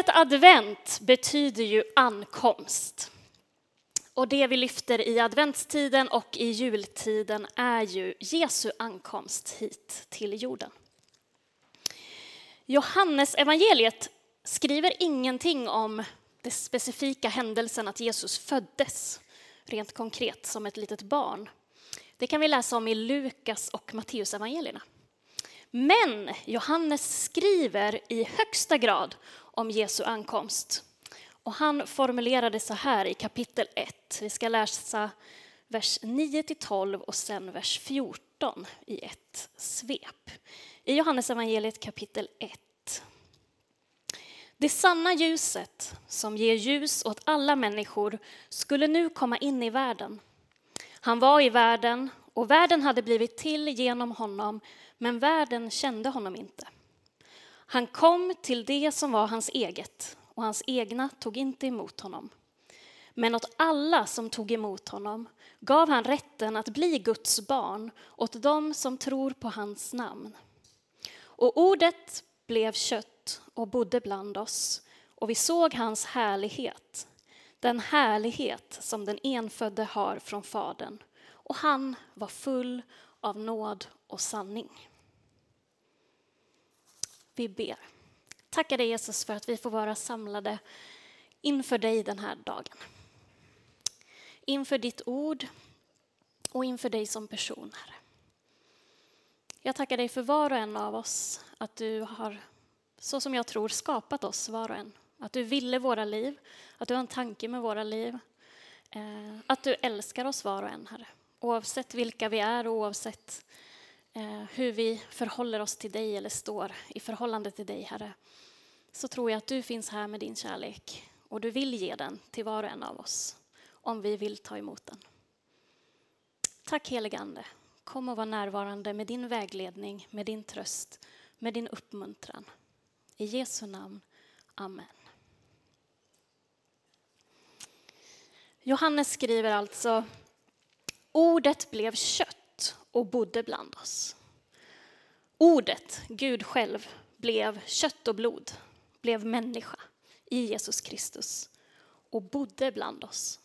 Ordet advent betyder ju ankomst. Och det vi lyfter i adventstiden och i jultiden är ju Jesu ankomst hit till jorden. Johannes evangeliet skriver ingenting om den specifika händelsen att Jesus föddes, rent konkret som ett litet barn. Det kan vi läsa om i Lukas och Matteus-evangelierna. Men Johannes skriver i högsta grad om Jesu ankomst. Och han formulerade så här i kapitel 1. Vi ska läsa vers 9 12 och sen vers 14 i ett svep. I Johannes evangeliet kapitel 1. Det sanna ljuset som ger ljus åt alla människor skulle nu komma in i världen. Han var i världen och världen hade blivit till genom honom, men världen kände honom inte. Han kom till det som var hans eget och hans egna tog inte emot honom. Men åt alla som tog emot honom gav han rätten att bli Guds barn åt dem som tror på hans namn. Och ordet blev kött och bodde bland oss och vi såg hans härlighet, den härlighet som den enfödde har från Fadern och han var full av nåd och sanning. Vi ber. Tackar dig Jesus för att vi får vara samlade inför dig den här dagen. Inför ditt ord och inför dig som person, Herre. Jag tackar dig för var och en av oss, att du har, så som jag tror, skapat oss var och en. Att du ville våra liv, att du har en tanke med våra liv. Eh, att du älskar oss var och en, Herre. Oavsett vilka vi är och oavsett eh, hur vi förhåller oss till dig eller står i förhållande till dig, Herre, så tror jag att du finns här med din kärlek och du vill ge den till var och en av oss om vi vill ta emot den. Tack helige Ande. Kom och var närvarande med din vägledning, med din tröst, med din uppmuntran. I Jesu namn. Amen. Johannes skriver alltså Ordet blev kött och bodde bland oss. Ordet, Gud själv, blev kött och blod, blev människa i Jesus Kristus och bodde bland oss.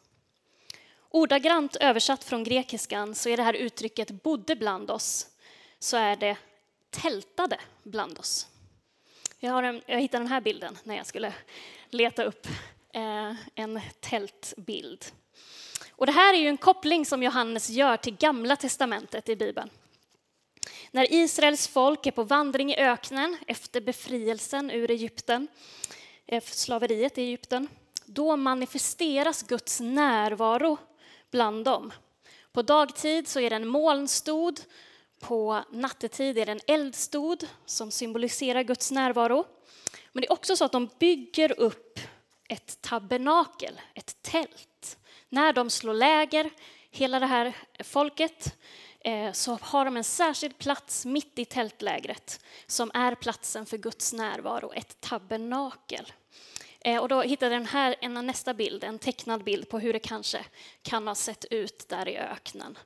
Ordagrant översatt från grekiskan så är det här uttrycket bodde bland oss, så är det tältade bland oss. Jag, har en, jag hittade den här bilden när jag skulle leta upp eh, en tältbild. Och det här är ju en koppling som Johannes gör till Gamla testamentet i Bibeln. När Israels folk är på vandring i öknen efter befrielsen ur Egypten, eh, slaveriet i Egypten, då manifesteras Guds närvaro bland dem. På dagtid så är det en molnstod, på nattetid är det en eldstod som symboliserar Guds närvaro. Men det är också så att de bygger upp ett tabernakel, ett tält. När de slår läger, hela det här folket, eh, så har de en särskild plats mitt i tältlägret som är platsen för Guds närvaro, ett tabernakel. Eh, och då hittade den här, en nästa bild, en tecknad bild på hur det kanske kan ha sett ut där i öknen.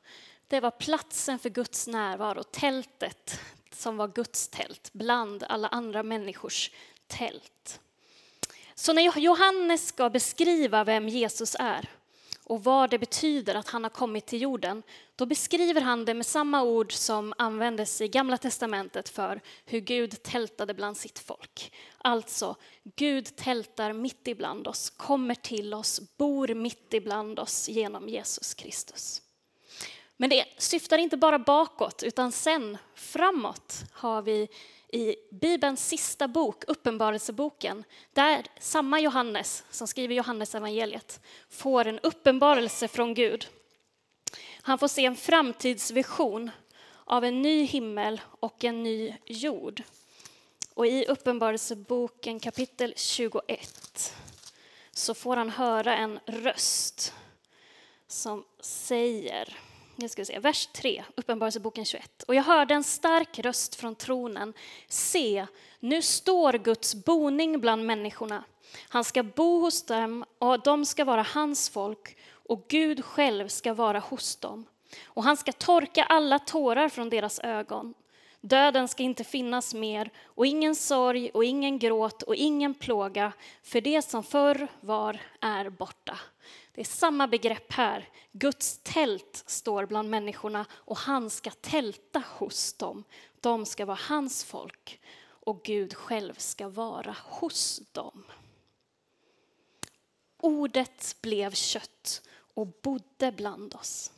Det var platsen för Guds närvaro, tältet som var Guds tält bland alla andra människors tält. Så när Johannes ska beskriva vem Jesus är och vad det betyder att han har kommit till jorden, då beskriver han det med samma ord som användes i Gamla testamentet för hur Gud tältade bland sitt folk. Alltså, Gud tältar mitt ibland oss, kommer till oss, bor mitt ibland oss genom Jesus Kristus. Men det syftar inte bara bakåt, utan sen framåt har vi i Bibelns sista bok, Uppenbarelseboken, där samma Johannes som skriver Johannes evangeliet får en uppenbarelse från Gud. Han får se en framtidsvision av en ny himmel och en ny jord. Och i Uppenbarelseboken kapitel 21 så får han höra en röst som säger nu ska vi se, vers 3, Uppenbarelseboken 21. Och jag hörde en stark röst från tronen. Se, nu står Guds boning bland människorna. Han ska bo hos dem och de ska vara hans folk och Gud själv ska vara hos dem. Och han ska torka alla tårar från deras ögon. Döden ska inte finnas mer och ingen sorg och ingen gråt och ingen plåga, för det som förr var är borta. Det är samma begrepp här. Guds tält står bland människorna och han ska tälta hos dem. De ska vara hans folk och Gud själv ska vara hos dem. Ordet blev kött och bodde bland oss.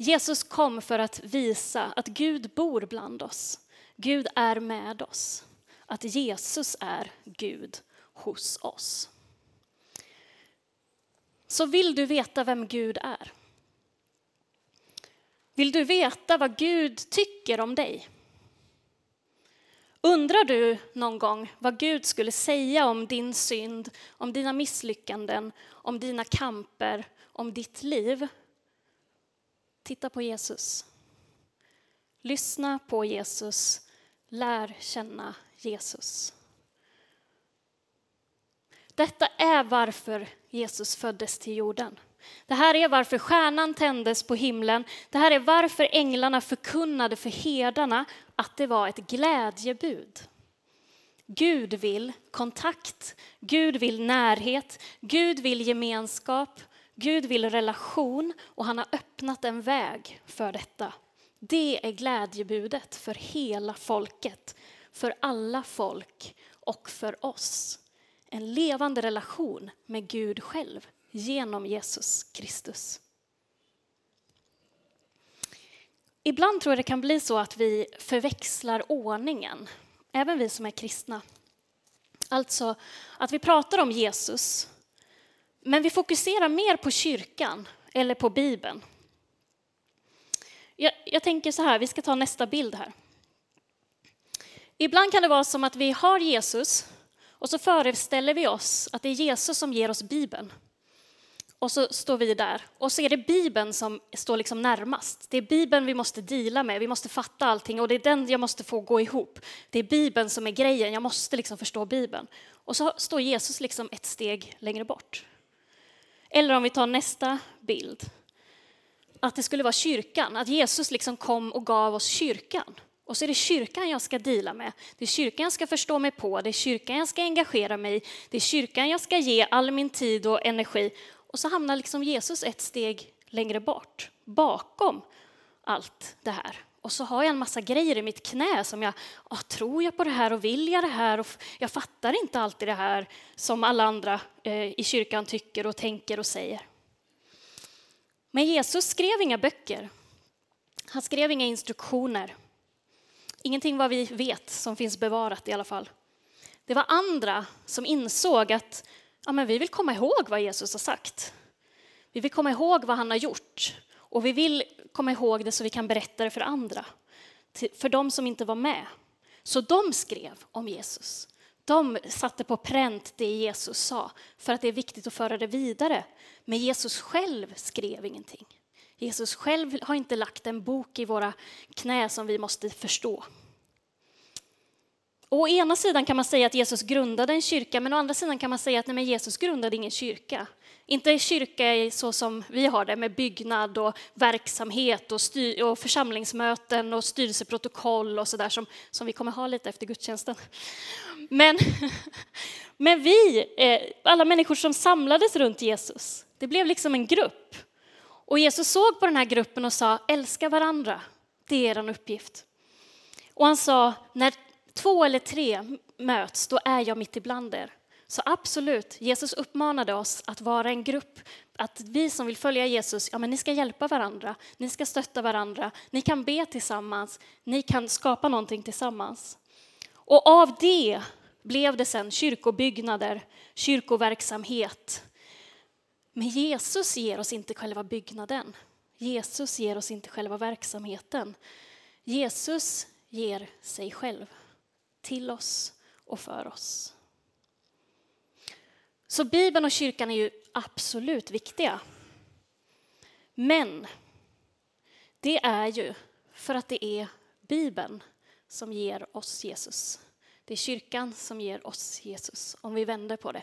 Jesus kom för att visa att Gud bor bland oss. Gud är med oss. Att Jesus är Gud hos oss. Så vill du veta vem Gud är? Vill du veta vad Gud tycker om dig? Undrar du någon gång vad Gud skulle säga om din synd, om dina misslyckanden, om dina kamper, om ditt liv? Titta på Jesus. Lyssna på Jesus. Lär känna Jesus. Detta är varför Jesus föddes till jorden. Det här är varför stjärnan tändes på himlen. Det här är varför änglarna förkunnade för herdarna att det var ett glädjebud. Gud vill kontakt, Gud vill närhet, Gud vill gemenskap, Gud vill relation och han har öppnat en väg för detta. Det är glädjebudet för hela folket, för alla folk och för oss. En levande relation med Gud själv genom Jesus Kristus. Ibland tror jag det kan bli så att vi förväxlar ordningen, även vi som är kristna. Alltså att vi pratar om Jesus, men vi fokuserar mer på kyrkan eller på Bibeln. Jag, jag tänker så här, vi ska ta nästa bild här. Ibland kan det vara som att vi har Jesus och så föreställer vi oss att det är Jesus som ger oss Bibeln. Och så står vi där och så är det Bibeln som står liksom närmast. Det är Bibeln vi måste dela med, vi måste fatta allting och det är den jag måste få gå ihop. Det är Bibeln som är grejen, jag måste liksom förstå Bibeln. Och så står Jesus liksom ett steg längre bort. Eller om vi tar nästa bild, att det skulle vara kyrkan, att Jesus liksom kom och gav oss kyrkan. Och så är det kyrkan jag ska dela med. Det är kyrkan jag ska förstå mig på, det är kyrkan jag ska engagera mig i, det är kyrkan jag ska ge all min tid och energi. Och så hamnar liksom Jesus ett steg längre bort, bakom allt det här. Och så har jag en massa grejer i mitt knä som jag, oh, tror jag på det här och vill jag det här? Och jag fattar inte alltid det här som alla andra eh, i kyrkan tycker och tänker och säger. Men Jesus skrev inga böcker. Han skrev inga instruktioner. Ingenting vad vi vet som finns bevarat i alla fall. Det var andra som insåg att ja, men vi vill komma ihåg vad Jesus har sagt. Vi vill komma ihåg vad han har gjort och vi vill komma ihåg det så vi kan berätta det för andra, för de som inte var med. Så de skrev om Jesus. De satte på pränt det Jesus sa för att det är viktigt att föra det vidare. Men Jesus själv skrev ingenting. Jesus själv har inte lagt en bok i våra knä som vi måste förstå. Och å ena sidan kan man säga att Jesus grundade en kyrka, men å andra sidan kan man säga att nej, men Jesus grundade ingen kyrka. Inte kyrka så som vi har det med byggnad och verksamhet och, styr, och församlingsmöten och styrelseprotokoll och sådär som, som vi kommer ha lite efter gudstjänsten. Men, men vi, eh, alla människor som samlades runt Jesus, det blev liksom en grupp. Och Jesus såg på den här gruppen och sa, älska varandra, det är er uppgift. Och han sa, när två eller tre möts, då är jag mitt ibland er. Så absolut, Jesus uppmanade oss att vara en grupp, att vi som vill följa Jesus, ja men ni ska hjälpa varandra, ni ska stötta varandra, ni kan be tillsammans, ni kan skapa någonting tillsammans. Och av det blev det sen kyrkobyggnader, kyrkoverksamhet. Men Jesus ger oss inte själva byggnaden. Jesus ger oss inte själva verksamheten. Jesus ger sig själv till oss och för oss. Så Bibeln och kyrkan är ju absolut viktiga. Men det är ju för att det är Bibeln som ger oss Jesus. Det är kyrkan som ger oss Jesus, om vi vänder på det.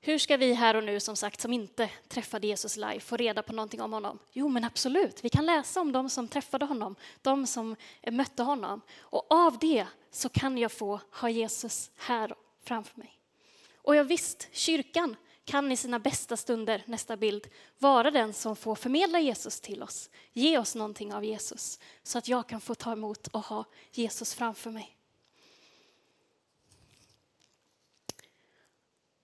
Hur ska vi här och nu, som sagt, som inte träffade Jesus live, få reda på någonting om honom? Jo, men absolut, vi kan läsa om de som träffade honom, de som mötte honom. Och av det så kan jag få ha Jesus här framför mig. Och jag visst, kyrkan kan i sina bästa stunder, nästa bild, vara den som får förmedla Jesus till oss. Ge oss någonting av Jesus så att jag kan få ta emot och ha Jesus framför mig.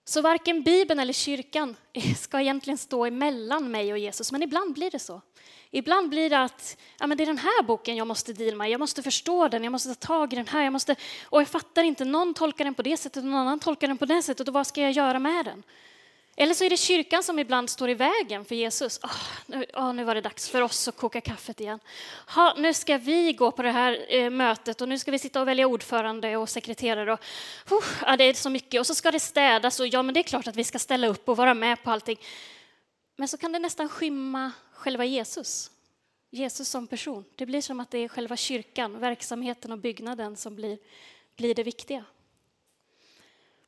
Så varken Bibeln eller kyrkan ska egentligen stå emellan mig och Jesus, men ibland blir det så. Ibland blir det att ja, men det är den här boken jag måste deal med, jag måste förstå den, jag måste ta tag i den här, jag måste, och jag fattar inte, någon tolkar den på det sättet och någon annan tolkar den på det sättet, och vad ska jag göra med den? Eller så är det kyrkan som ibland står i vägen för Jesus. Oh, nu, oh, nu var det dags för oss att koka kaffet igen. Ha, nu ska vi gå på det här eh, mötet och nu ska vi sitta och välja ordförande och sekreterare. Och, oh, ja, det är så mycket. Och så ska det städas och ja, men det är klart att vi ska ställa upp och vara med på allting. Men så kan det nästan skymma själva Jesus. Jesus som person. Det blir som att det är själva kyrkan, verksamheten och byggnaden som blir, blir det viktiga.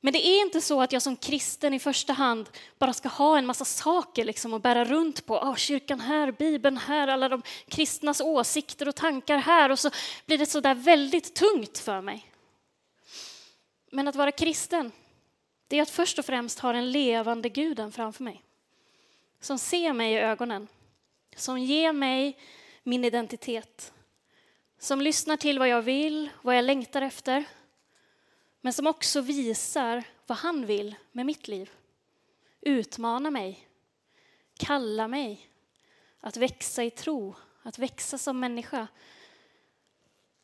Men det är inte så att jag som kristen i första hand bara ska ha en massa saker liksom att bära runt på. Oh, kyrkan här, Bibeln här, alla de kristnas åsikter och tankar här och så blir det så där väldigt tungt för mig. Men att vara kristen, det är att först och främst ha den levande guden framför mig. Som ser mig i ögonen, som ger mig min identitet. Som lyssnar till vad jag vill, vad jag längtar efter, men som också visar vad han vill med mitt liv. Utmana mig, kalla mig att växa i tro, att växa som människa.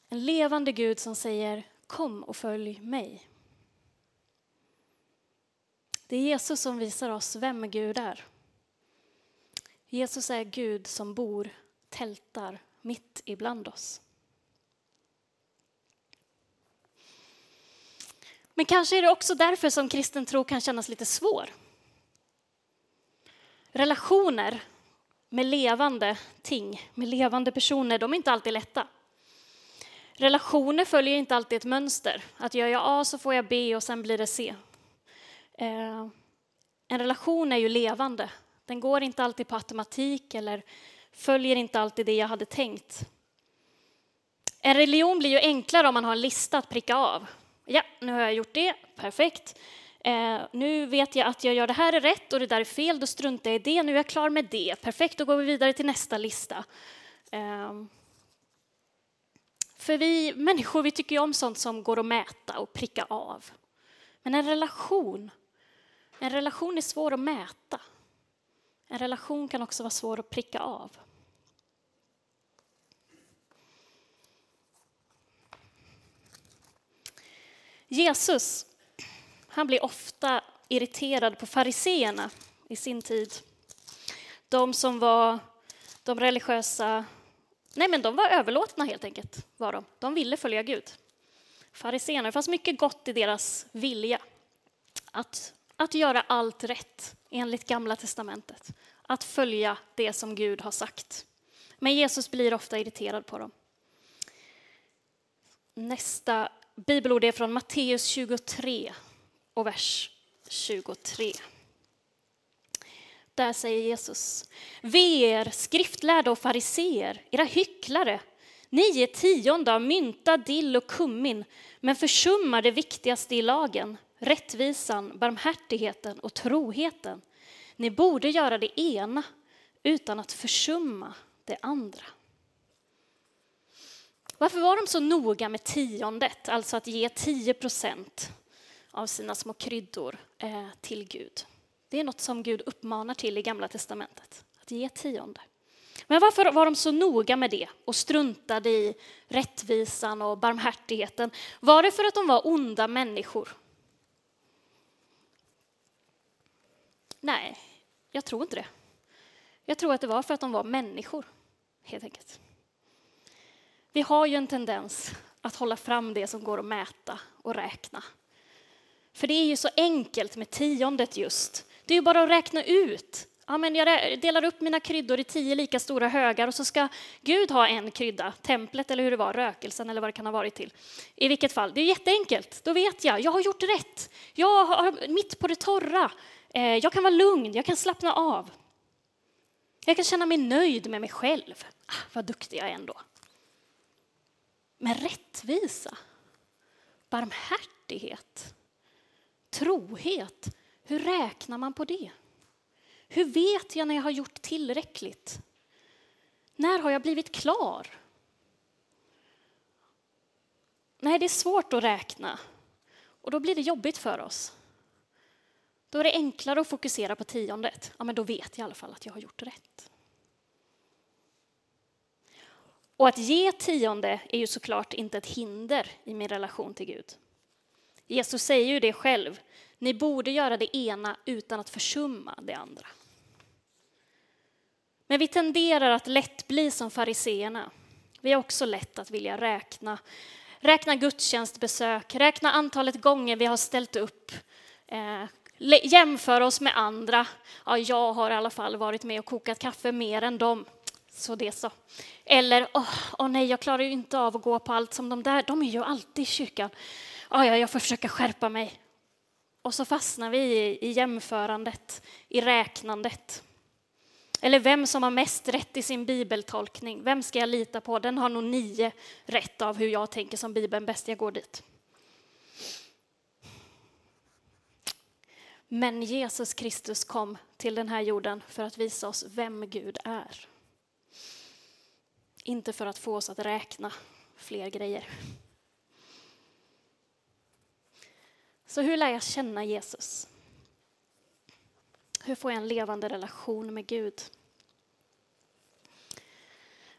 En levande Gud som säger kom och följ mig. Det är Jesus som visar oss vem Gud är. Jesus är Gud som bor, tältar mitt ibland oss. Men kanske är det också därför som kristen tro kan kännas lite svår. Relationer med levande ting, med levande personer, de är inte alltid lätta. Relationer följer inte alltid ett mönster. Att gör jag A så får jag B och sen blir det C. Eh, en relation är ju levande. Den går inte alltid på automatik eller följer inte alltid det jag hade tänkt. En religion blir ju enklare om man har en lista att pricka av. Ja, nu har jag gjort det, perfekt. Eh, nu vet jag att jag gör det här är rätt och det där är fel, då struntar jag i det. Nu är jag klar med det, perfekt, då går vi vidare till nästa lista. Eh, för vi människor vi tycker ju om sånt som går att mäta och pricka av. Men en relation, en relation är svår att mäta. En relation kan också vara svår att pricka av. Jesus, han blir ofta irriterad på fariseerna i sin tid. De som var de religiösa, nej men de var överlåtna helt enkelt, var de. De ville följa Gud. Fariseerna, det fanns mycket gott i deras vilja att, att göra allt rätt enligt Gamla Testamentet. Att följa det som Gud har sagt. Men Jesus blir ofta irriterad på dem. Nästa bibelord är från Matteus 23 och vers 23. Där säger Jesus, ve er skriftlärda och fariseer, era hycklare. Ni ger tionde av mynta, dill och kummin, men försummar det viktigaste i lagen, rättvisan, barmhärtigheten och troheten. Ni borde göra det ena utan att försumma det andra. Varför var de så noga med tiondet, alltså att ge 10 procent av sina små kryddor eh, till Gud? Det är något som Gud uppmanar till i Gamla testamentet, att ge tionde. Men varför var de så noga med det och struntade i rättvisan och barmhärtigheten? Var det för att de var onda människor? Nej, jag tror inte det. Jag tror att det var för att de var människor, helt enkelt. Vi har ju en tendens att hålla fram det som går att mäta och räkna. För det är ju så enkelt med tiondet just. Det är ju bara att räkna ut. Ja, men jag delar upp mina kryddor i tio lika stora högar och så ska Gud ha en krydda, templet eller hur det var, rökelsen eller vad det kan ha varit till. I vilket fall, det är jätteenkelt. Då vet jag, jag har gjort rätt. Jag har mitt på det torra. Eh, jag kan vara lugn, jag kan slappna av. Jag kan känna mig nöjd med mig själv. Ah, vad duktig jag är ändå. Men rättvisa, barmhärtighet, trohet, hur räknar man på det? Hur vet jag när jag har gjort tillräckligt? När har jag blivit klar? Nej, det är svårt att räkna och då blir det jobbigt för oss. Då är det enklare att fokusera på tiondet. Ja, men då vet jag i alla fall att jag har gjort rätt. Och att ge tionde är ju såklart inte ett hinder i min relation till Gud. Jesus säger ju det själv. Ni borde göra det ena utan att försumma det andra. Men vi tenderar att lätt bli som fariseerna. Vi har också lätt att vilja räkna. Räkna gudstjänstbesök, räkna antalet gånger vi har ställt upp. Eh, Jämför jämföra oss med andra. Ja, jag har i alla fall varit med och kokat kaffe mer än dem. Så det så. Eller, åh oh, oh nej, jag klarar ju inte av att gå på allt som de där, de är ju alltid i kyrkan. Oh, ja, jag får försöka skärpa mig. Och så fastnar vi i, i jämförandet, i räknandet. Eller vem som har mest rätt i sin bibeltolkning. Vem ska jag lita på? Den har nog nio rätt av hur jag tänker som Bibeln bäst. Jag går dit. Men Jesus Kristus kom till den här jorden för att visa oss vem Gud är. Inte för att få oss att räkna fler grejer. Så hur lär jag känna Jesus? Hur får jag en levande relation med Gud?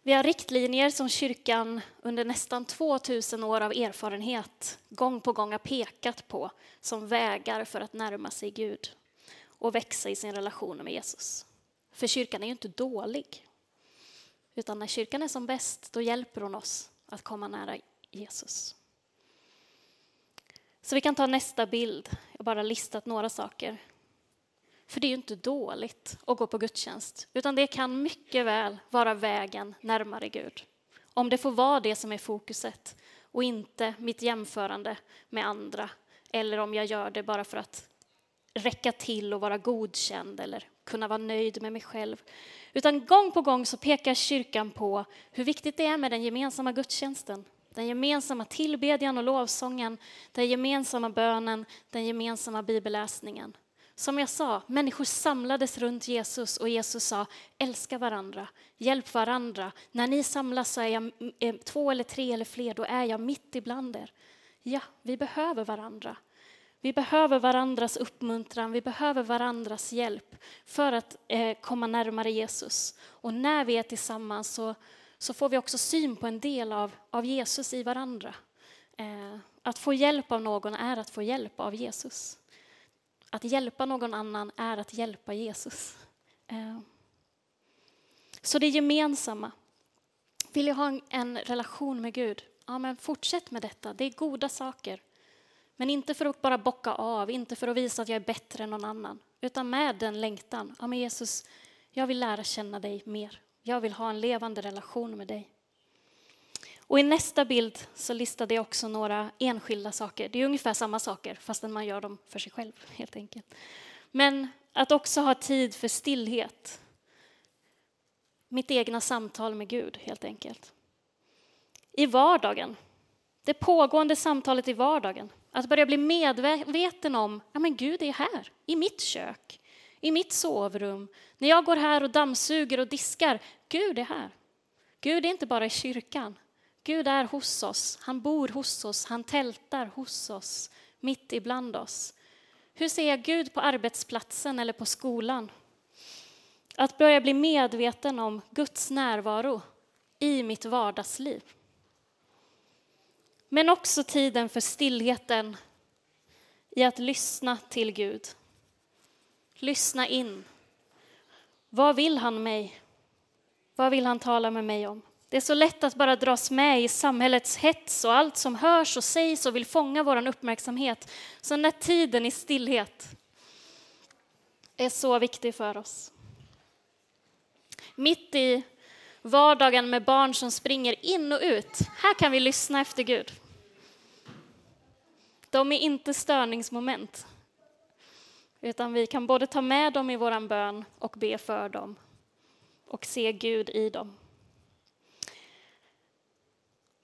Vi har riktlinjer som kyrkan under nästan 2000 år av erfarenhet gång på gång har pekat på som vägar för att närma sig Gud och växa i sin relation med Jesus. För kyrkan är ju inte dålig. Utan när kyrkan är som bäst, då hjälper hon oss att komma nära Jesus. Så vi kan ta nästa bild. Jag har bara listat några saker. För det är ju inte dåligt att gå på gudstjänst, utan det kan mycket väl vara vägen närmare Gud. Om det får vara det som är fokuset och inte mitt jämförande med andra eller om jag gör det bara för att räcka till och vara godkänd eller kunna vara nöjd med mig själv. Utan gång på gång så pekar kyrkan på hur viktigt det är med den gemensamma gudstjänsten. Den gemensamma tillbedjan och lovsången, den gemensamma bönen, den gemensamma bibelläsningen. Som jag sa, människor samlades runt Jesus och Jesus sa älska varandra, hjälp varandra. När ni samlas så är jag eh, två eller tre eller fler, då är jag mitt ibland er. Ja, vi behöver varandra. Vi behöver varandras uppmuntran, vi behöver varandras hjälp för att eh, komma närmare Jesus. Och när vi är tillsammans så, så får vi också syn på en del av, av Jesus i varandra. Eh, att få hjälp av någon är att få hjälp av Jesus. Att hjälpa någon annan är att hjälpa Jesus. Eh. Så det gemensamma. Vill jag ha en relation med Gud? Ja, men fortsätt med detta. Det är goda saker. Men inte för att bara bocka av, inte för att visa att jag är bättre än någon annan, utan med den längtan. Ja, men Jesus, jag vill lära känna dig mer. Jag vill ha en levande relation med dig. Och i nästa bild så listade jag också några enskilda saker. Det är ungefär samma saker, fastän man gör dem för sig själv helt enkelt. Men att också ha tid för stillhet. Mitt egna samtal med Gud helt enkelt. I vardagen. Det pågående samtalet i vardagen. Att börja bli medveten om att ja, Gud är här, i mitt kök, i mitt sovrum. När jag går här och dammsuger och diskar, Gud är här. Gud är inte bara i kyrkan. Gud är hos oss, han bor hos oss, han tältar hos oss, mitt ibland oss. Hur ser jag Gud på arbetsplatsen eller på skolan? Att börja bli medveten om Guds närvaro i mitt vardagsliv. Men också tiden för stillheten i att lyssna till Gud. Lyssna in. Vad vill han mig? Vad vill han tala med mig om? Det är så lätt att bara dras med i samhällets hets och allt som hörs och sägs och vill fånga vår uppmärksamhet. Så den där tiden i stillhet är så viktig för oss. Mitt i vardagen med barn som springer in och ut. Här kan vi lyssna efter Gud. De är inte störningsmoment. Utan vi kan både ta med dem i våran bön och be för dem och se Gud i dem.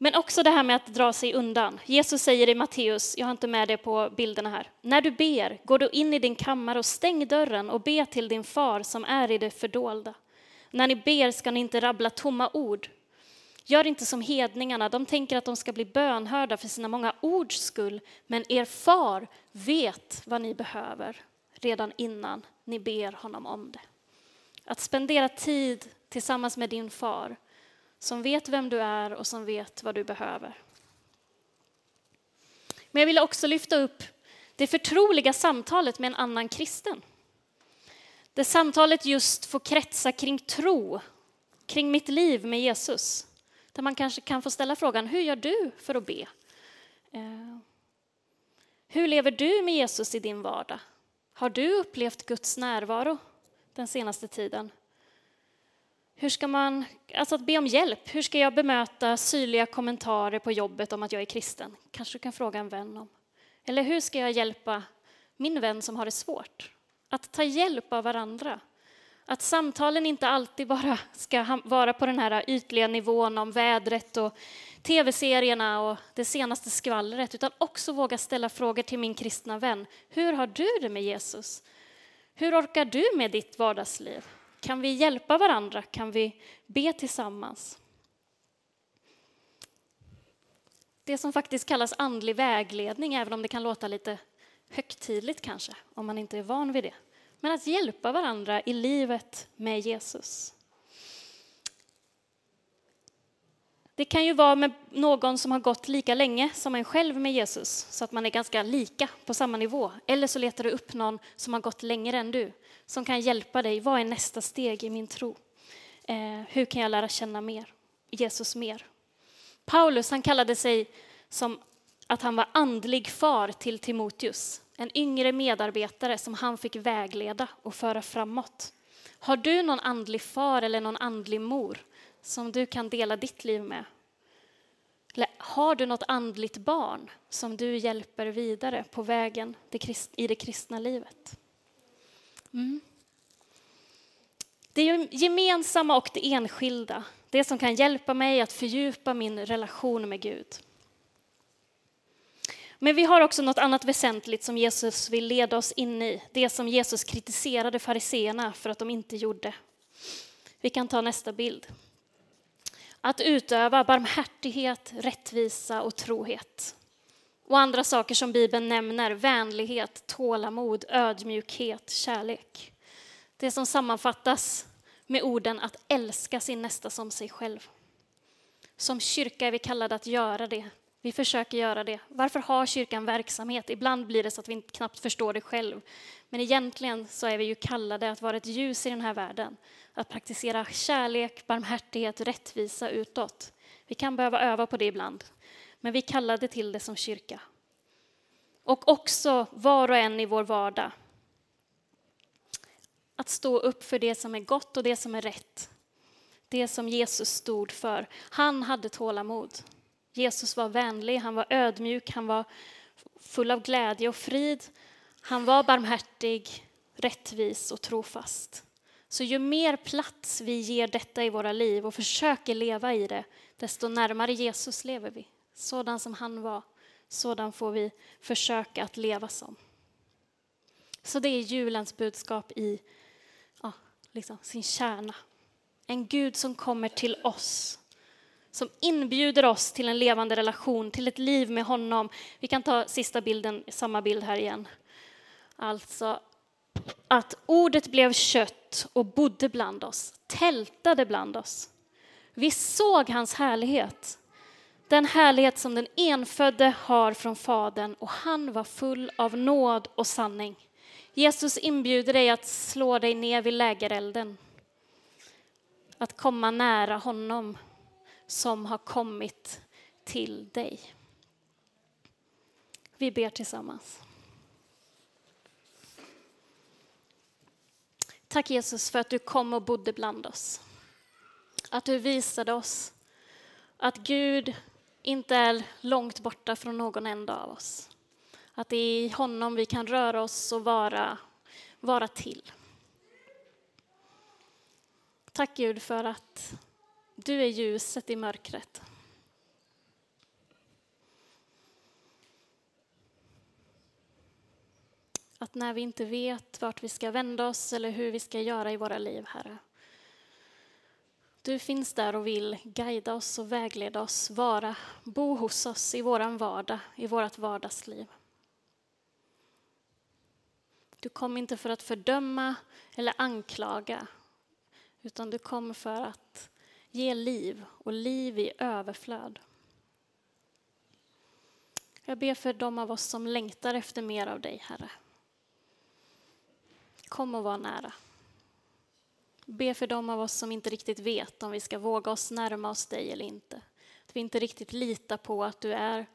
Men också det här med att dra sig undan. Jesus säger i Matteus, jag har inte med det på bilderna här, när du ber, går du in i din kammare och stäng dörren och be till din far som är i det fördolda. När ni ber ska ni inte rabbla tomma ord. Gör inte som hedningarna, de tänker att de ska bli bönhörda för sina många ords skull, men er far vet vad ni behöver redan innan ni ber honom om det. Att spendera tid tillsammans med din far som vet vem du är och som vet vad du behöver. Men jag vill också lyfta upp det förtroliga samtalet med en annan kristen. Det samtalet just får kretsa kring tro, kring mitt liv med Jesus. Där man kanske kan få ställa frågan, hur gör du för att be? Eh, hur lever du med Jesus i din vardag? Har du upplevt Guds närvaro den senaste tiden? Hur ska man, alltså att be om hjälp, hur ska jag bemöta syrliga kommentarer på jobbet om att jag är kristen? Kanske du kan fråga en vän om. Eller hur ska jag hjälpa min vän som har det svårt? Att ta hjälp av varandra. Att samtalen inte alltid bara ska vara på den här ytliga nivån om vädret och tv-serierna och det senaste skvallret, utan också våga ställa frågor till min kristna vän. Hur har du det med Jesus? Hur orkar du med ditt vardagsliv? Kan vi hjälpa varandra? Kan vi be tillsammans? Det som faktiskt kallas andlig vägledning, även om det kan låta lite högtidligt kanske, om man inte är van vid det. Men att hjälpa varandra i livet med Jesus. Det kan ju vara med någon som har gått lika länge som en själv med Jesus, så att man är ganska lika på samma nivå. Eller så letar du upp någon som har gått längre än du, som kan hjälpa dig. Vad är nästa steg i min tro? Eh, hur kan jag lära känna mer? Jesus mer? Paulus han kallade sig som att han var andlig far till Timoteus, en yngre medarbetare som han fick vägleda och föra framåt. Har du någon andlig far eller någon andlig mor som du kan dela ditt liv med? Eller har du något andligt barn som du hjälper vidare på vägen i det kristna livet? Mm. Det gemensamma och det enskilda, det som kan hjälpa mig att fördjupa min relation med Gud. Men vi har också något annat väsentligt som Jesus vill leda oss in i, det som Jesus kritiserade fariseerna för att de inte gjorde. Vi kan ta nästa bild. Att utöva barmhärtighet, rättvisa och trohet. Och andra saker som Bibeln nämner, vänlighet, tålamod, ödmjukhet, kärlek. Det som sammanfattas med orden att älska sin nästa som sig själv. Som kyrka är vi kallade att göra det. Vi försöker göra det. Varför har kyrkan verksamhet? Ibland blir det så att vi knappt förstår det själv. Men egentligen så är vi ju kallade att vara ett ljus i den här världen. Att praktisera kärlek, barmhärtighet, rättvisa utåt. Vi kan behöva öva på det ibland. Men vi kallade till det som kyrka. Och också var och en i vår vardag. Att stå upp för det som är gott och det som är rätt. Det som Jesus stod för. Han hade tålamod. Jesus var vänlig, han var ödmjuk, han var full av glädje och frid. Han var barmhärtig, rättvis och trofast. Så ju mer plats vi ger detta i våra liv och försöker leva i det, desto närmare Jesus lever vi. Sådan som han var, sådan får vi försöka att leva som. Så det är julens budskap i ja, liksom sin kärna. En Gud som kommer till oss som inbjuder oss till en levande relation, till ett liv med honom. Vi kan ta sista bilden, samma bild här igen. Alltså att ordet blev kött och bodde bland oss, tältade bland oss. Vi såg hans härlighet, den härlighet som den enfödde har från Fadern och han var full av nåd och sanning. Jesus inbjuder dig att slå dig ner vid lägerelden, att komma nära honom som har kommit till dig. Vi ber tillsammans. Tack Jesus för att du kom och bodde bland oss. Att du visade oss att Gud inte är långt borta från någon enda av oss. Att det är i honom vi kan röra oss och vara vara till. Tack Gud för att du är ljuset i mörkret. Att när vi inte vet vart vi ska vända oss eller hur vi ska göra i våra liv, Herre. Du finns där och vill guida oss och vägleda oss, vara, bo hos oss i våran vardag, i vårt vardagsliv. Du kom inte för att fördöma eller anklaga, utan du kom för att ge liv och liv i överflöd. Jag ber för de av oss som längtar efter mer av dig, Herre. Kom och var nära. Be för dem av oss som inte riktigt vet om vi ska våga oss närma oss dig eller inte. Att vi inte riktigt litar på att du är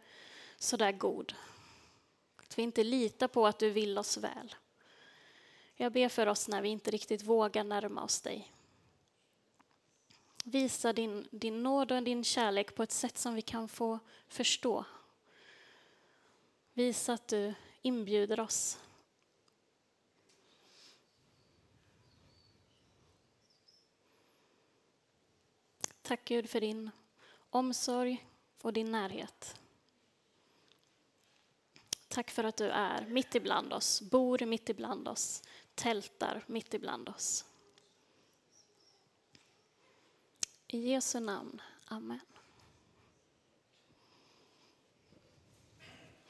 så där god. Att vi inte litar på att du vill oss väl. Jag ber för oss när vi inte riktigt vågar närma oss dig. Visa din, din nåd och din kärlek på ett sätt som vi kan få förstå. Visa att du inbjuder oss. Tack Gud för din omsorg och din närhet. Tack för att du är mitt ibland oss, bor mitt ibland oss, tältar mitt ibland oss. I Jesu namn. Amen.